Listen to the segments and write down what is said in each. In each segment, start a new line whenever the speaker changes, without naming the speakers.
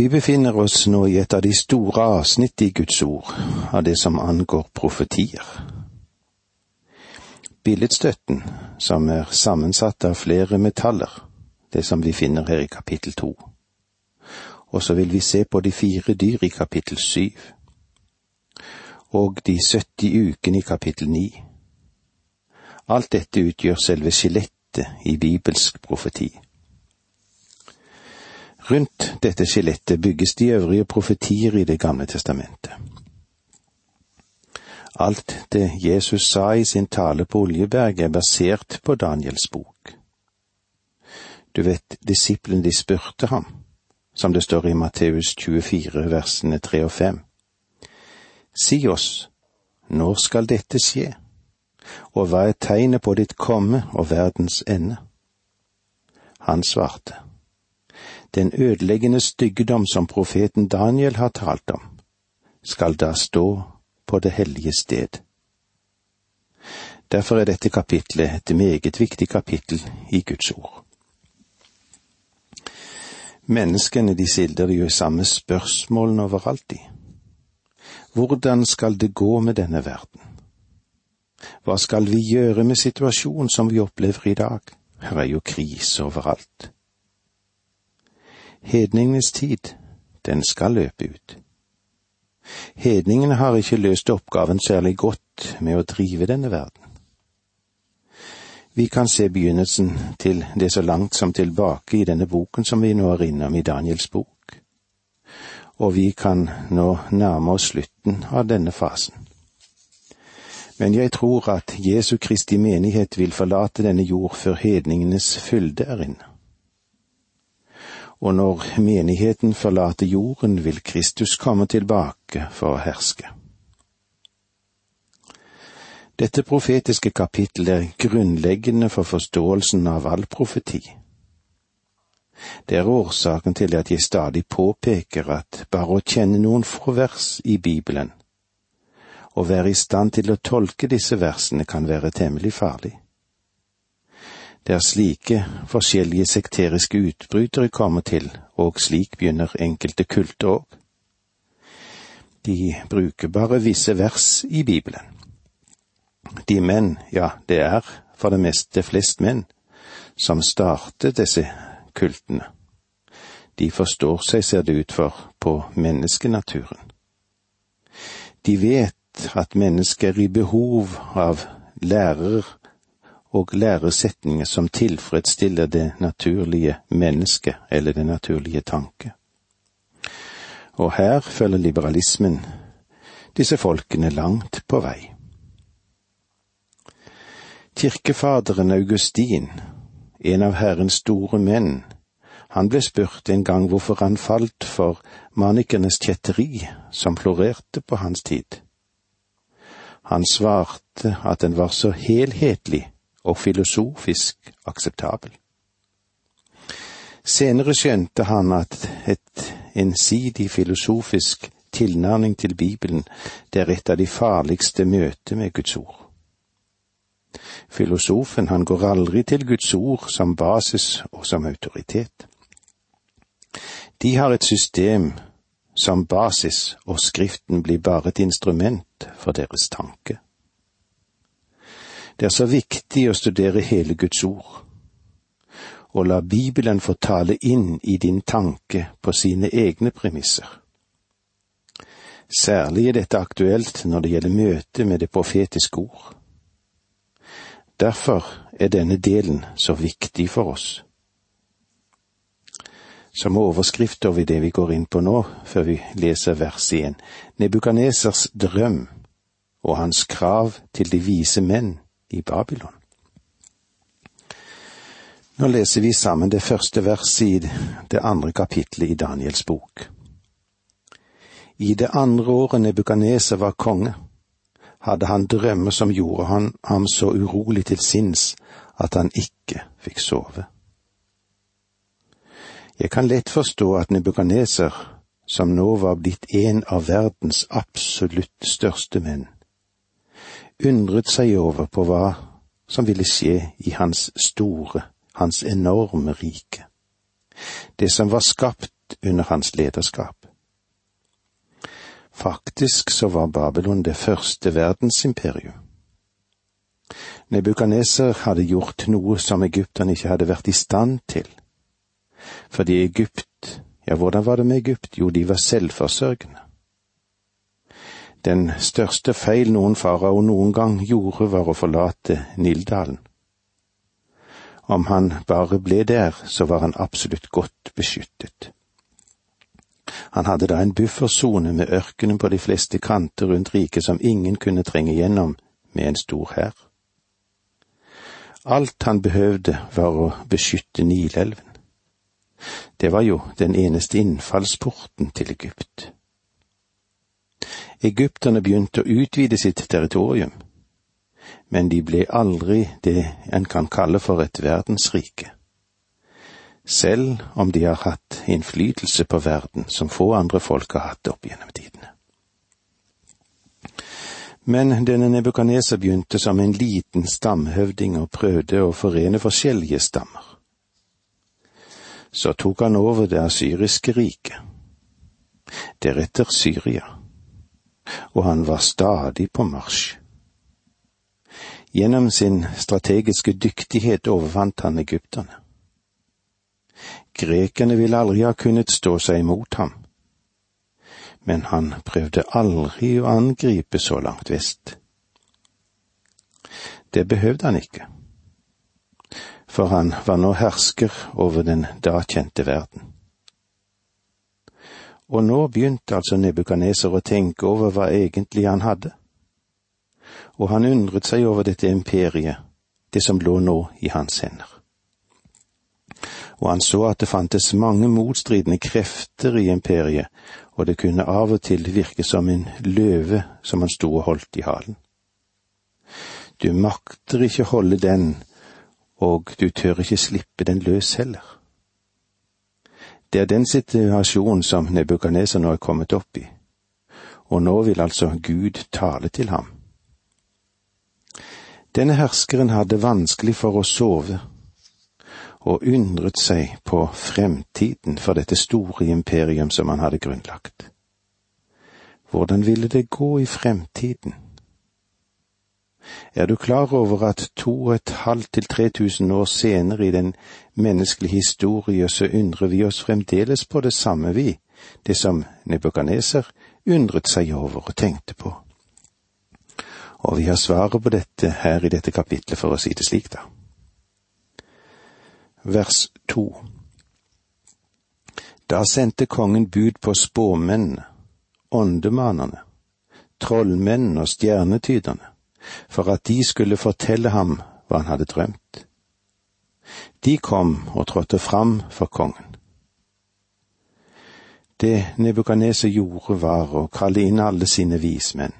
Vi befinner oss nå i et av de store avsnitt i Guds ord av det som angår profetier. Billedstøtten, som er sammensatt av flere metaller, det som vi finner her i kapittel to. Og så vil vi se på de fire dyr i kapittel syv. Og de 70 ukene i kapittel ni. Alt dette utgjør selve skjelettet i bibelsk profeti. Rundt dette skjelettet bygges de øvrige profetier i Det gamle testamentet. Alt det Jesus sa i sin tale på Oljeberg, er basert på Daniels bok. Du vet, disiplene de spurte ham, som det står i Matteus 24 versene 3 og 5. Si oss, når skal dette skje, og hva er tegnet på ditt komme og verdens ende? Han svarte, den ødeleggende styggedom som profeten Daniel har talt om, skal da stå på det hellige sted. Derfor er dette kapitlet et meget viktig kapittel i Guds ord. Menneskene de silder jo samme spørsmålene overalt i. Hvordan skal det gå med denne verden? Hva skal vi gjøre med situasjonen som vi opplever i dag? Her er jo krise overalt. Hedningenes tid, den skal løpe ut. Hedningene har ikke løst oppgaven særlig godt med å drive denne verden. Vi kan se begynnelsen til det så langt som tilbake i denne boken som vi nå er innom i Daniels bok, og vi kan nå nærme oss slutten av denne fasen. Men jeg tror at Jesu Kristi menighet vil forlate denne jord før hedningenes fylde er inne og når menigheten forlater jorden, vil Kristus komme tilbake for å herske. Dette profetiske kapittel er grunnleggende for forståelsen av all profeti. Det er årsaken til at jeg stadig påpeker at bare å kjenne noen få vers i Bibelen, og være i stand til å tolke disse versene kan være temmelig farlig. Det er slike forskjellige sekteriske utbrytere kommer til, og slik begynner enkelte kulter òg. De bruker bare visse vers i Bibelen. De menn, ja, det er for det meste flest menn, som starter disse kultene. De forstår seg, ser det ut for, på menneskenaturen. De vet at mennesker er i behov av lærere og lære setninger som tilfredsstiller det naturlige mennesket eller den naturlige tanke. Og her følger liberalismen disse folkene langt på vei. Kirkefaderen Augustin, en av Herrens store menn, han ble spurt en gang hvorfor han falt for manikernes kjetteri som florerte på hans tid. Han svarte at den var så helhetlig og filosofisk akseptabel. Senere skjønte han at et ensidig filosofisk tilnærming til Bibelen, det er et av de farligste møter med Guds ord. Filosofen, han går aldri til Guds ord som basis og som autoritet. De har et system som basis, og Skriften blir bare et instrument for deres tanke. Det er så viktig å studere hele Guds ord, og la Bibelen få tale inn i din tanke på sine egne premisser. Særlig er dette aktuelt når det gjelder møtet med det profetiske ord. Derfor er denne delen så viktig for oss. Som overskrift over det vi går inn på nå, før vi leser vers én, Nebukanesers drøm og hans krav til de vise menn i Babylon. Nå leser vi sammen det første verset i det andre kapitlet i Daniels bok. I det andre året Nebukaneser var konge, hadde han drømmer som gjorde han ham så urolig til sinns at han ikke fikk sove. Jeg kan lett forstå at Nebukaneser, som nå var blitt en av verdens absolutt største menn, undret seg over på hva som ville skje i hans store, hans enorme rike. Det som var skapt under hans lederskap. Faktisk så var Babylon det første verdensimperium. Nebukaneser hadde gjort noe som egypterne ikke hadde vært i stand til. Fordi Egypt, ja, hvordan var det med Egypt? Jo, de var selvforsørgende. Den største feil noen farao noen gang gjorde, var å forlate Nildalen. Om han bare ble der, så var han absolutt godt beskyttet. Han hadde da en buffersone med ørkenen på de fleste kanter rundt riket som ingen kunne trenge gjennom med en stor hær. Alt han behøvde var å beskytte Nilelven. Det var jo den eneste innfallsporten til Egypt. Egypterne begynte å utvide sitt territorium, men de ble aldri det en kan kalle for et verdensrike selv om de har hatt innflytelse på verden som få andre folk har hatt opp gjennom tidene. Men denne Nebukaneser begynte som en liten stamhøvding og prøvde å forene forskjellige stammer. Så tok han over det asyriske riket, deretter Syria, og han var stadig på marsj. Gjennom sin strategiske dyktighet overvant han egypterne. Grekerne ville aldri ha kunnet stå seg imot ham. Men han prøvde aldri å angripe så langt vest. Det behøvde han ikke, for han var nå hersker over den da kjente verden. Og nå begynte altså Nebukaneser å tenke over hva egentlig han hadde. Og han undret seg over dette imperiet, det som lå nå i hans hender og han så at det fantes mange motstridende krefter i imperiet, og det kunne av og til virke som en løve som han sto og holdt i halen. Du makter ikke holde den, og du tør ikke slippe den løs heller. Det er den situasjonen som nebukadneser nå er kommet opp i, og nå vil altså Gud tale til ham. Denne herskeren hadde vanskelig for å sove og undret seg på fremtiden for dette store imperium som han hadde grunnlagt. Hvordan ville det gå i fremtiden? Er du klar over at to og et halvt til tre tusen år senere i den menneskelige historie så undrer vi oss fremdeles på det samme, vi, det som Nebukaneser undret seg over og tenkte på? Og vi har svaret på dette her i dette kapitlet, for å si det slik, da vers to. Da sendte kongen bud på spåmennene, åndemanerne, trollmennene og stjernetyderne, for at de skulle fortelle ham hva han hadde drømt. De kom og trådte fram for kongen. Det Nebukaneser gjorde, var å kalle inn alle sine vismenn.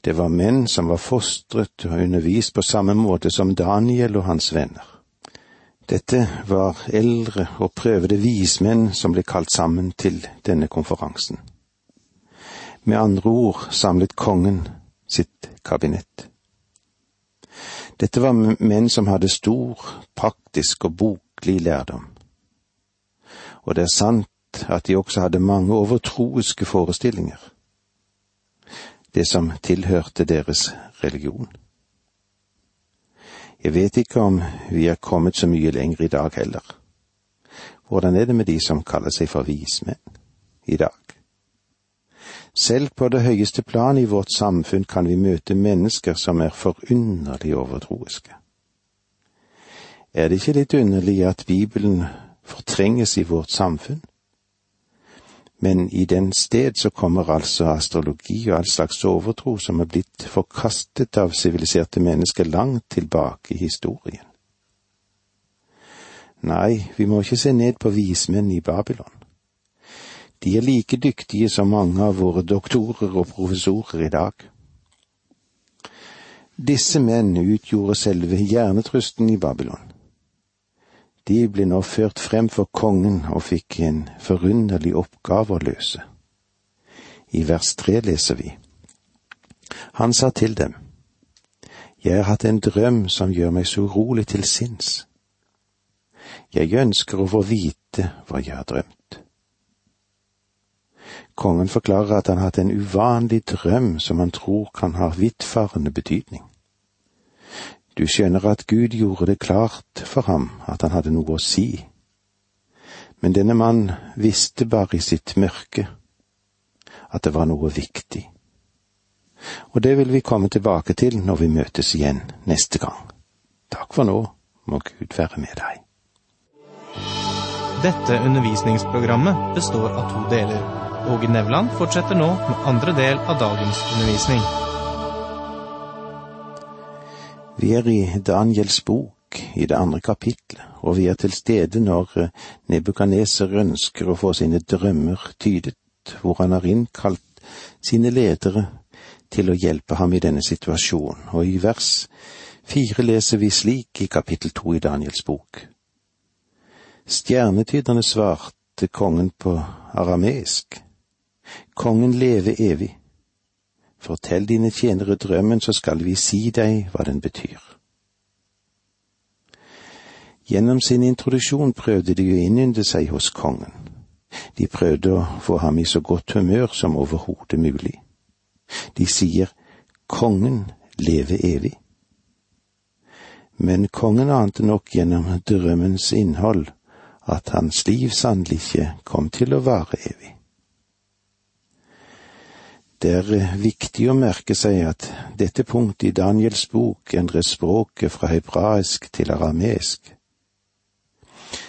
Det var menn som var fostret og undervist på samme måte som Daniel og hans venner. Dette var eldre og prøvede vismenn som ble kalt sammen til denne konferansen. Med andre ord samlet kongen sitt kabinett. Dette var menn som hadde stor praktisk og boklig lærdom. Og det er sant at de også hadde mange overtroiske forestillinger, det som tilhørte deres religion. Jeg vet ikke om vi er kommet så mye lenger i dag heller. Hvordan er det med de som kaller seg for vismenn i dag? Selv på det høyeste plan i vårt samfunn kan vi møte mennesker som er forunderlig overtroiske. Er det ikke litt underlig at Bibelen fortrenges i vårt samfunn? Men i den sted så kommer altså astrologi og all slags overtro som er blitt forkastet av siviliserte mennesker langt tilbake i historien. Nei, vi må ikke se ned på vismenn i Babylon. De er like dyktige som mange av våre doktorer og professorer i dag. Disse menn utgjorde selve hjernetrusten i Babylon. De ble nå ført frem for kongen og fikk en forunderlig oppgave å løse. I vers tre leser vi. Han sa til dem, Jeg har hatt en drøm som gjør meg så urolig til sinns. Jeg ønsker å få vite hva jeg har drømt. Kongen forklarer at han hatt en uvanlig drøm som han tror kan ha vidtfarende betydning. Du skjønner at Gud gjorde det klart for ham at han hadde noe å si. Men denne mann visste bare i sitt mørke at det var noe viktig. Og det vil vi komme tilbake til når vi møtes igjen neste gang. Takk for nå, må Gud være med deg.
Dette undervisningsprogrammet består av to deler. Åge Nevland fortsetter nå med andre del av dagens undervisning.
Vi er i Daniels bok, i det andre kapitlet, og vi er til stede når Nebukaneser ønsker å få sine drømmer tydet, hvor han har innkalt sine ledere til å hjelpe ham i denne situasjonen, og i vers fire leser vi slik i kapittel to i Daniels bok. Stjernetyderne svarte kongen på arameisk. Kongen leve evig. Fortell dine tjenere drømmen, så skal vi si deg hva den betyr. Gjennom sin introduksjon prøvde de å innynde seg hos kongen. De prøvde å få ham i så godt humør som overhodet mulig. De sier Kongen leve evig. Men kongen ante nok gjennom drømmens innhold at hans liv sannelig ikke kom til å vare evig. Det er viktig å merke seg at dette punktet i Daniels bok endrer språket fra hebraisk til arameisk.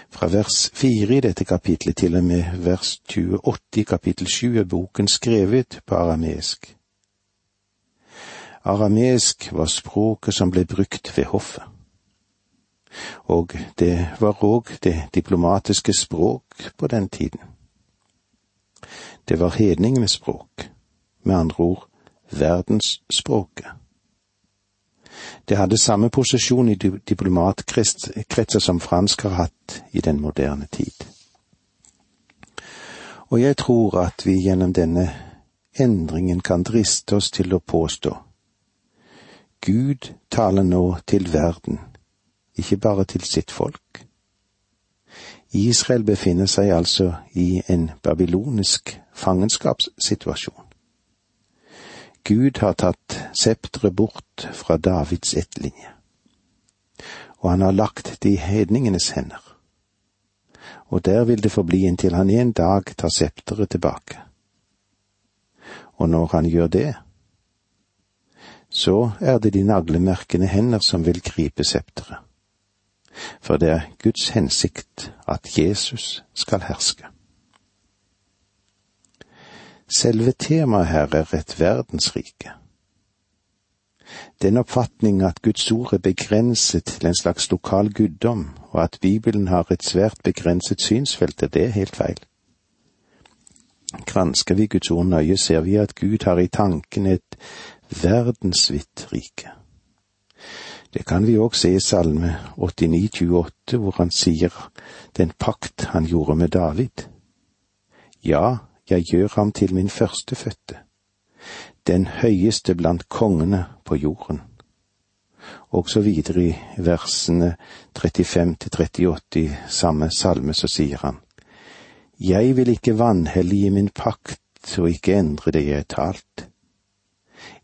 Fra vers fire i dette kapitlet til og med vers 28 i kapittel sju er boken skrevet på arameisk. Arameisk var språket som ble brukt ved hoffet. Og det var òg det diplomatiske språk på den tiden. Det var hedningenes språk, med andre ord verdensspråket. Det hadde samme posisjon i diplomatkretser som fransk har hatt i den moderne tid. Og jeg tror at vi gjennom denne endringen kan driste oss til å påstå Gud taler nå til verden, ikke bare til sitt folk. Israel befinner seg altså i en babylonisk fangenskapssituasjon. Gud har tatt septeret bort fra Davids ettlinje, og han har lagt det i hedningenes hender. Og der vil det forbli inntil han en dag tar septeret tilbake. Og når han gjør det, så er det de naglemerkende hender som vil gripe septeret. For det er Guds hensikt at Jesus skal herske. Selve temaet her er et verdensrike. Den oppfatning at Guds ord er begrenset til en slags lokal guddom, og at Bibelen har et svært begrenset synsfelt, det er helt feil. Gransker vi Guds ord nøye, ser vi at Gud har i tanken et verdensvidt rike. Det kan vi òg se i Salme 89, 28, hvor han sier den pakt han gjorde med David. Ja, jeg gjør ham til min førstefødte, den høyeste blant kongene på jorden. Og så videre i versene 35 til 38 i samme salme så sier han, Jeg vil ikke vanhellige min pakt og ikke endre det jeg har talt.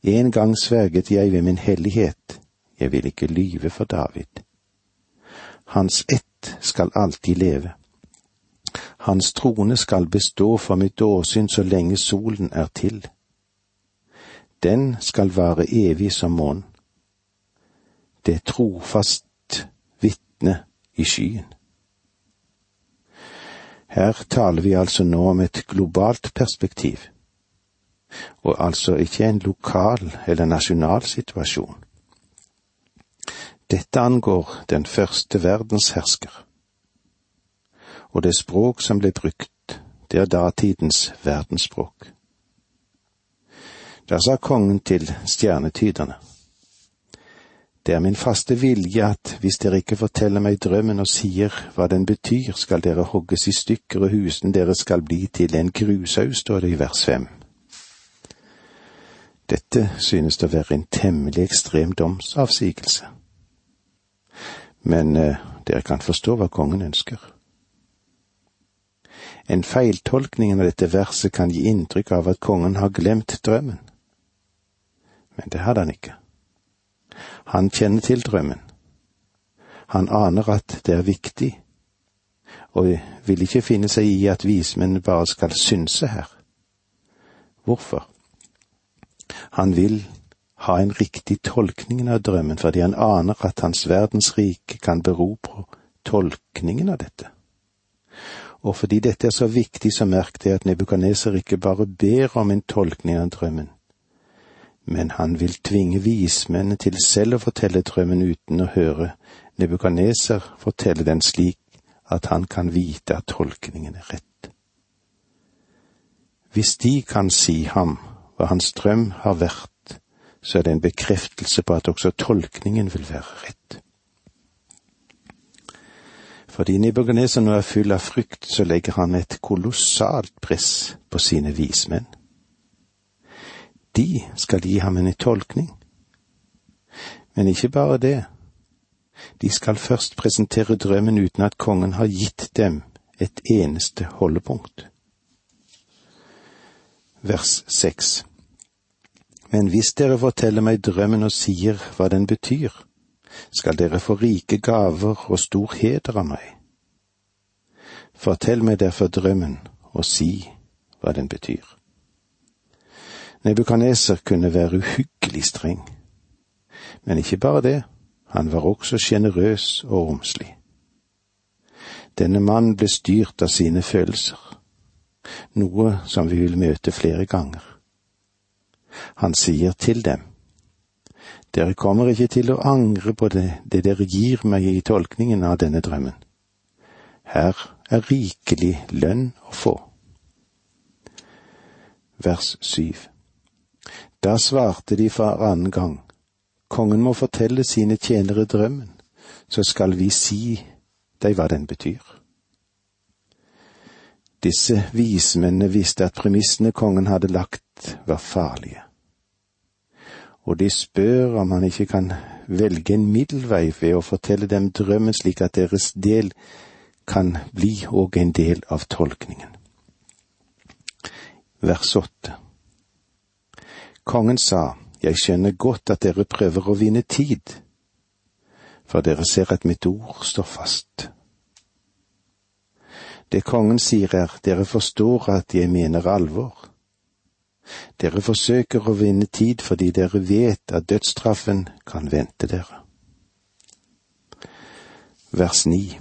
En gang sverget jeg ved min hellighet, jeg vil ikke lyve for David. Hans ett skal alltid leve hans trone skal bestå for mitt åsyn så lenge solen er til. Den skal vare evig som månen. Det trofast vitne i skyen. Her taler vi altså nå om et globalt perspektiv, og altså ikke en lokal eller nasjonal situasjon. Dette angår den første verdenshersker og det språk som ble brukt, det er datidens verdensspråk. Da sa kongen til stjernetyderne, det er min faste vilje at hvis dere ikke forteller meg drømmen og sier hva den betyr, skal dere hogges i stykker og husene deres skal bli til en grushaug, står det i vers fem. Dette synes å være en temmelig ekstrem domsavsigelse. Men eh, dere kan forstå hva kongen ønsker. En feiltolkning av dette verset kan gi inntrykk av at kongen har glemt drømmen. Men det hadde han ikke. Han kjenner til drømmen. Han aner at det er viktig, og vil ikke finne seg i at vismennene bare skal synse her. Hvorfor? Han vil ha en riktig tolkning av drømmen fordi han aner at hans verdensrike kan bero på tolkningen av dette. Og fordi dette er så viktig, så merk det at Nebukaneser ikke bare ber om en tolkning av drømmen, men han vil tvinge vismennene til selv å fortelle drømmen uten å høre Nebukaneser fortelle den slik at han kan vite at tolkningen er rett. Hvis de kan si ham hva hans drøm har vært, så er det en bekreftelse på at også tolkningen vil være rett. Fordi Nebukaneser nå er full av frykt, så legger han et kolossalt press på sine vismenn. De skal gi ham en tolkning. Men ikke bare det. De skal først presentere drømmen uten at kongen har gitt dem et eneste holdepunkt. Vers seks. Men hvis dere forteller meg drømmen og sier hva den betyr, skal dere få rike gaver og stor heder av meg. Fortell meg derfor drømmen og si hva den betyr. Nebukaneser kunne være uhyggelig streng, men ikke bare det, han var også sjenerøs og romslig. Denne mannen ble styrt av sine følelser, noe som vi vil møte flere ganger. Han sier til dem, dere kommer ikke til å angre på det, det dere gir meg i tolkningen av denne drømmen. Her er rikelig lønn å få. Vers syv. Da svarte de for annen gang, kongen må fortelle sine tjenere drømmen, så skal vi si deg hva den betyr. Disse vismennene visste at premissene kongen hadde lagt, var farlige og de spør om han ikke kan velge en middelvei ved å fortelle dem drømmen slik at deres del kan bli òg en del av tolkningen. Vers åtte Kongen sa, Jeg skjønner godt at dere prøver å vinne tid, for dere ser at mitt ord står fast. Det kongen sier er, dere forstår at jeg mener alvor dere forsøker å vinne tid fordi dere vet at dødsstraffen kan vente dere. Vers 9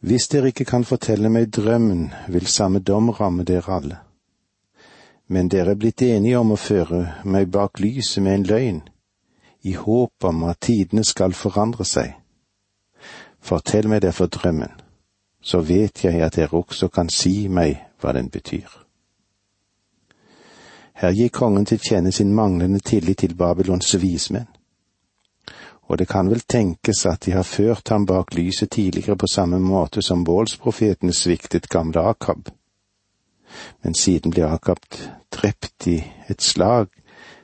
Hvis dere ikke kan fortelle meg drømmen, vil samme dom ramme dere alle. Men dere er blitt enige om å føre meg bak lyset med en løgn, i håp om at tidene skal forandre seg. Fortell meg derfor drømmen, så vet jeg at dere også kan si meg hva den betyr. Her gir kongen til kjenne sin manglende tillit til Babylons vismenn. Og det kan vel tenkes at de har ført ham bak lyset tidligere på samme måte som voldsprofetene sviktet gamle Akab. Men siden ble Akab drept i et slag,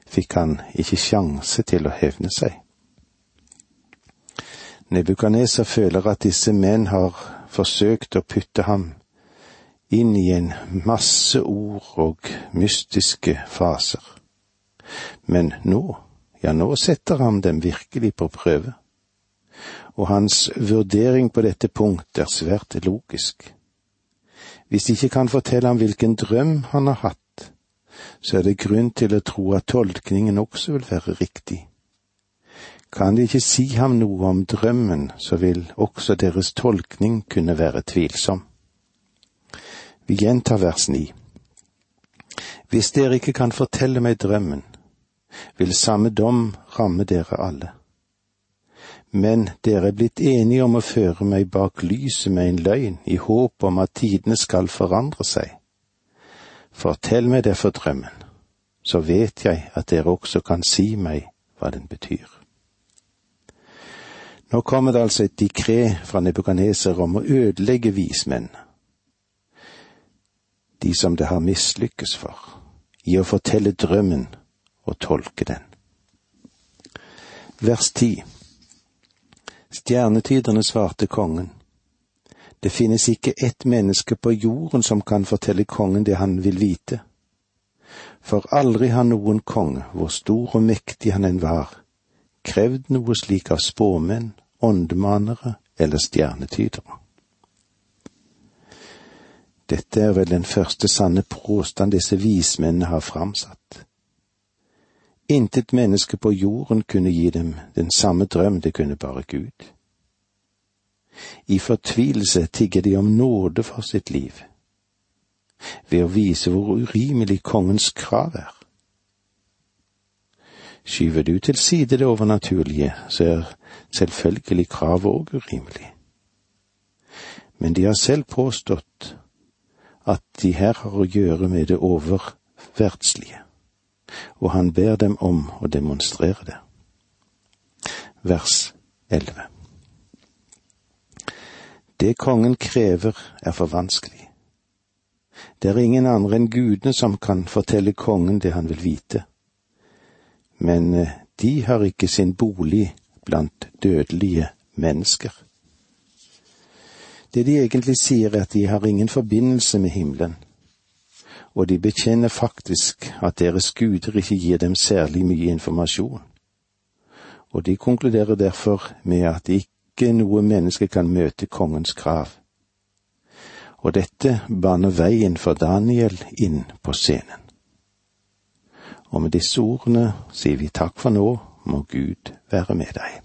fikk han ikke sjanse til å hevne seg. Nebukaneser føler at disse menn har forsøkt å putte ham inn i en masse ord og mystiske faser. Men nå, ja, nå setter han dem virkelig på prøve. Og hans vurdering på dette punkt er svært logisk. Hvis de ikke kan fortelle ham hvilken drøm han har hatt, så er det grunn til å tro at tolkningen også vil være riktig. Kan de ikke si ham noe om drømmen, så vil også deres tolkning kunne være tvilsom. Vi gjentar vers ni. Hvis dere ikke kan fortelle meg drømmen, vil samme dom ramme dere alle. Men dere er blitt enige om å føre meg bak lyset med en løgn, i håp om at tidene skal forandre seg. Fortell meg derfor drømmen, så vet jeg at dere også kan si meg hva den betyr. Nå kommer det altså et dikré fra Nebukaneser om å ødelegge vismennene de som det har mislykkes for, i å fortelle drømmen og tolke den. Vers ti Stjernetyderne svarte kongen, Det finnes ikke ett menneske på jorden som kan fortelle kongen det han vil vite. For aldri har noen konge, hvor stor og mektig han enn var, krevd noe slik av spåmenn, åndemanere eller stjernetydere. Dette er vel den første sanne påstand disse vismennene har framsatt. Intet menneske på jorden kunne gi dem den samme drøm, det kunne bare Gud. I fortvilelse tigger de om nåde for sitt liv, ved å vise hvor urimelig kongens krav er. Skyver du til side det overnaturlige, så er selvfølgelig kravet òg urimelig. Men de har selv påstått at de her har å gjøre med det oververdslige, og han ber dem om å demonstrere det. Vers 11. Det kongen krever er for vanskelig. Det er ingen andre enn gudene som kan fortelle kongen det han vil vite. Men eh, de har ikke sin bolig blant dødelige mennesker. Det de egentlig sier er at de har ingen forbindelse med himmelen, og de bekjenner faktisk at deres guder ikke gir dem særlig mye informasjon. Og de konkluderer derfor med at ikke noe menneske kan møte kongens krav. Og dette baner veien for Daniel inn på scenen. Og med disse ordene sier vi takk for nå, må Gud være med deg.